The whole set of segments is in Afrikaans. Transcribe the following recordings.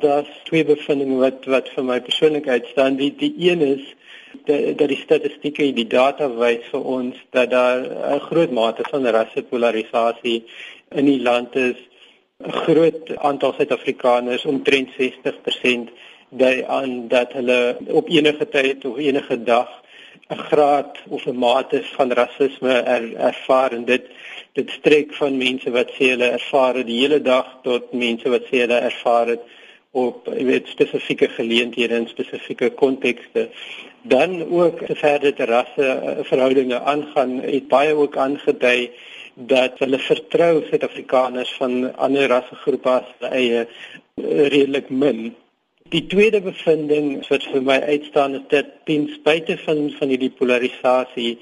Daar's twee bevindinge wat wat vir my persoonlik uitstaan. Die die een is dat die statistieke, die data wys vir ons dat daar 'n groot mate van rassepolarisasie in die land is. 'n Groot aantal Suid-Afrikaners, omtrent 60%, dui aan dat hulle op enige tyd of enige dag 'n graad of 'n mate van rasisme er, ervaar en dit dit strek van mense wat sê hulle ervaar dit die hele dag tot mense wat sê hulle ervaar dit op jy weet spesifieke geleenthede en spesifieke kontekste. Dan ook verder te rasse eh, verhoudinge aangaan het baie ook aangedui dat hulle vertrou Suid-Afrikaners van ander rassegroepe as eie eh, redelik min. Die tweede bevinding wat vir my uitstaan is dat ten spyte van van hierdie polarisasie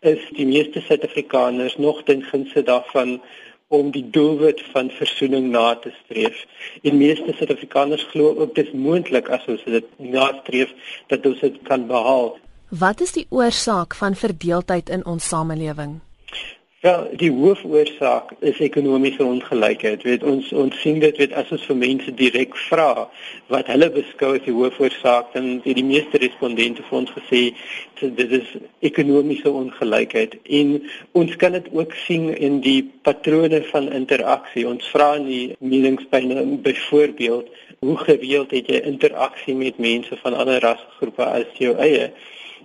is die meeste Suid-Afrikaners nog ten gunste daarvan om die doelwit van versoening na te streef. En meeste Suid-Afrikaners glo ook dit is moontlik as ons dit nastreef dat ons dit kan behaal. Wat is die oorsaak van verdeeldheid in ons samelewing? Ja, die hoofoorsaak is ekonomiese ongelykheid. Weet ons ons sien dit weet as ons vir mense direk vra wat hulle beskou as die hoofoorsaak dan het die meeste respondente vir ons gesê dit is ekonomiese ongelykheid en ons kan dit ook sien in die patrone van interaksie. Ons vra in die meningspeile byvoorbeeld hoe gereeld het jy interaksie met mense van ander rasgroepe as jou eie?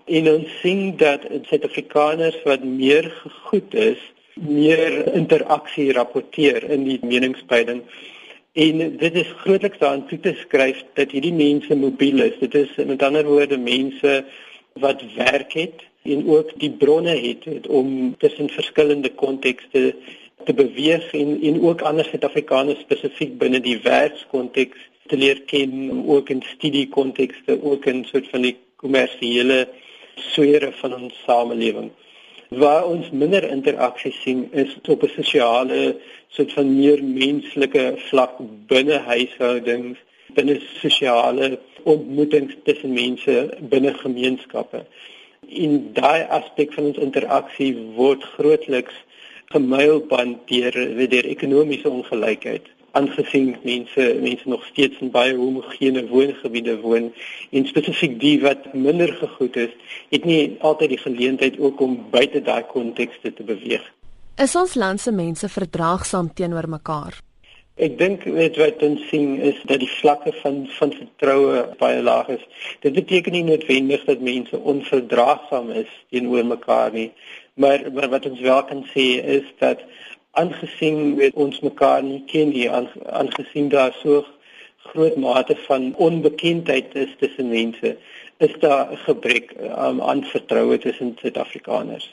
En ons sien dat Suid-Afrikaners wat meer gegoed is, meer interaksie rapporteer in die meningspeiling. En dit is grootliks daaraan toe te skryf dat hierdie mense mobiel is. Dit is met ander woorde mense wat werk het en ook die bronne het, het om tussen verskillende kontekste te beweeg en en ook ander Suid-Afrikaners spesifiek binne die werkskonteks te leer ken, ook in studiekontekste, ook in soort van die kommersiële sfere van ons samelewing. Waar ons minder interaksie sien is op 'n sosiale soort van meer menslike vlak binne huishoudings, binne sosiale ontmoetings tussen mense binne gemeenskappe. In daai aspek van ons interaksie word grootliks gemylband deur deur ekonomiese ongelykheid aangesien mense mense nog steeds in baie homogene woongebiede woon en spesifiek die wat minder gegoed is, het nie altyd die geleentheid ook om buite daai kontekste te beweeg. Is ons land se mense verdraagsaam teenoor mekaar? Ek dink net wat ons sien is dat die vlakke van van vertroue baie laag is. Dit beteken nie noodwendig dat mense onverdraagsaam is teenoor mekaar nie, maar maar wat ons wel kan sê is dat aangesien weet ons mekaar nie ken nie aangesien daar so groot mate van onbekendheid is tussen mense is daar 'n gebrek um, aan vertroue tussen Suid-Afrikaners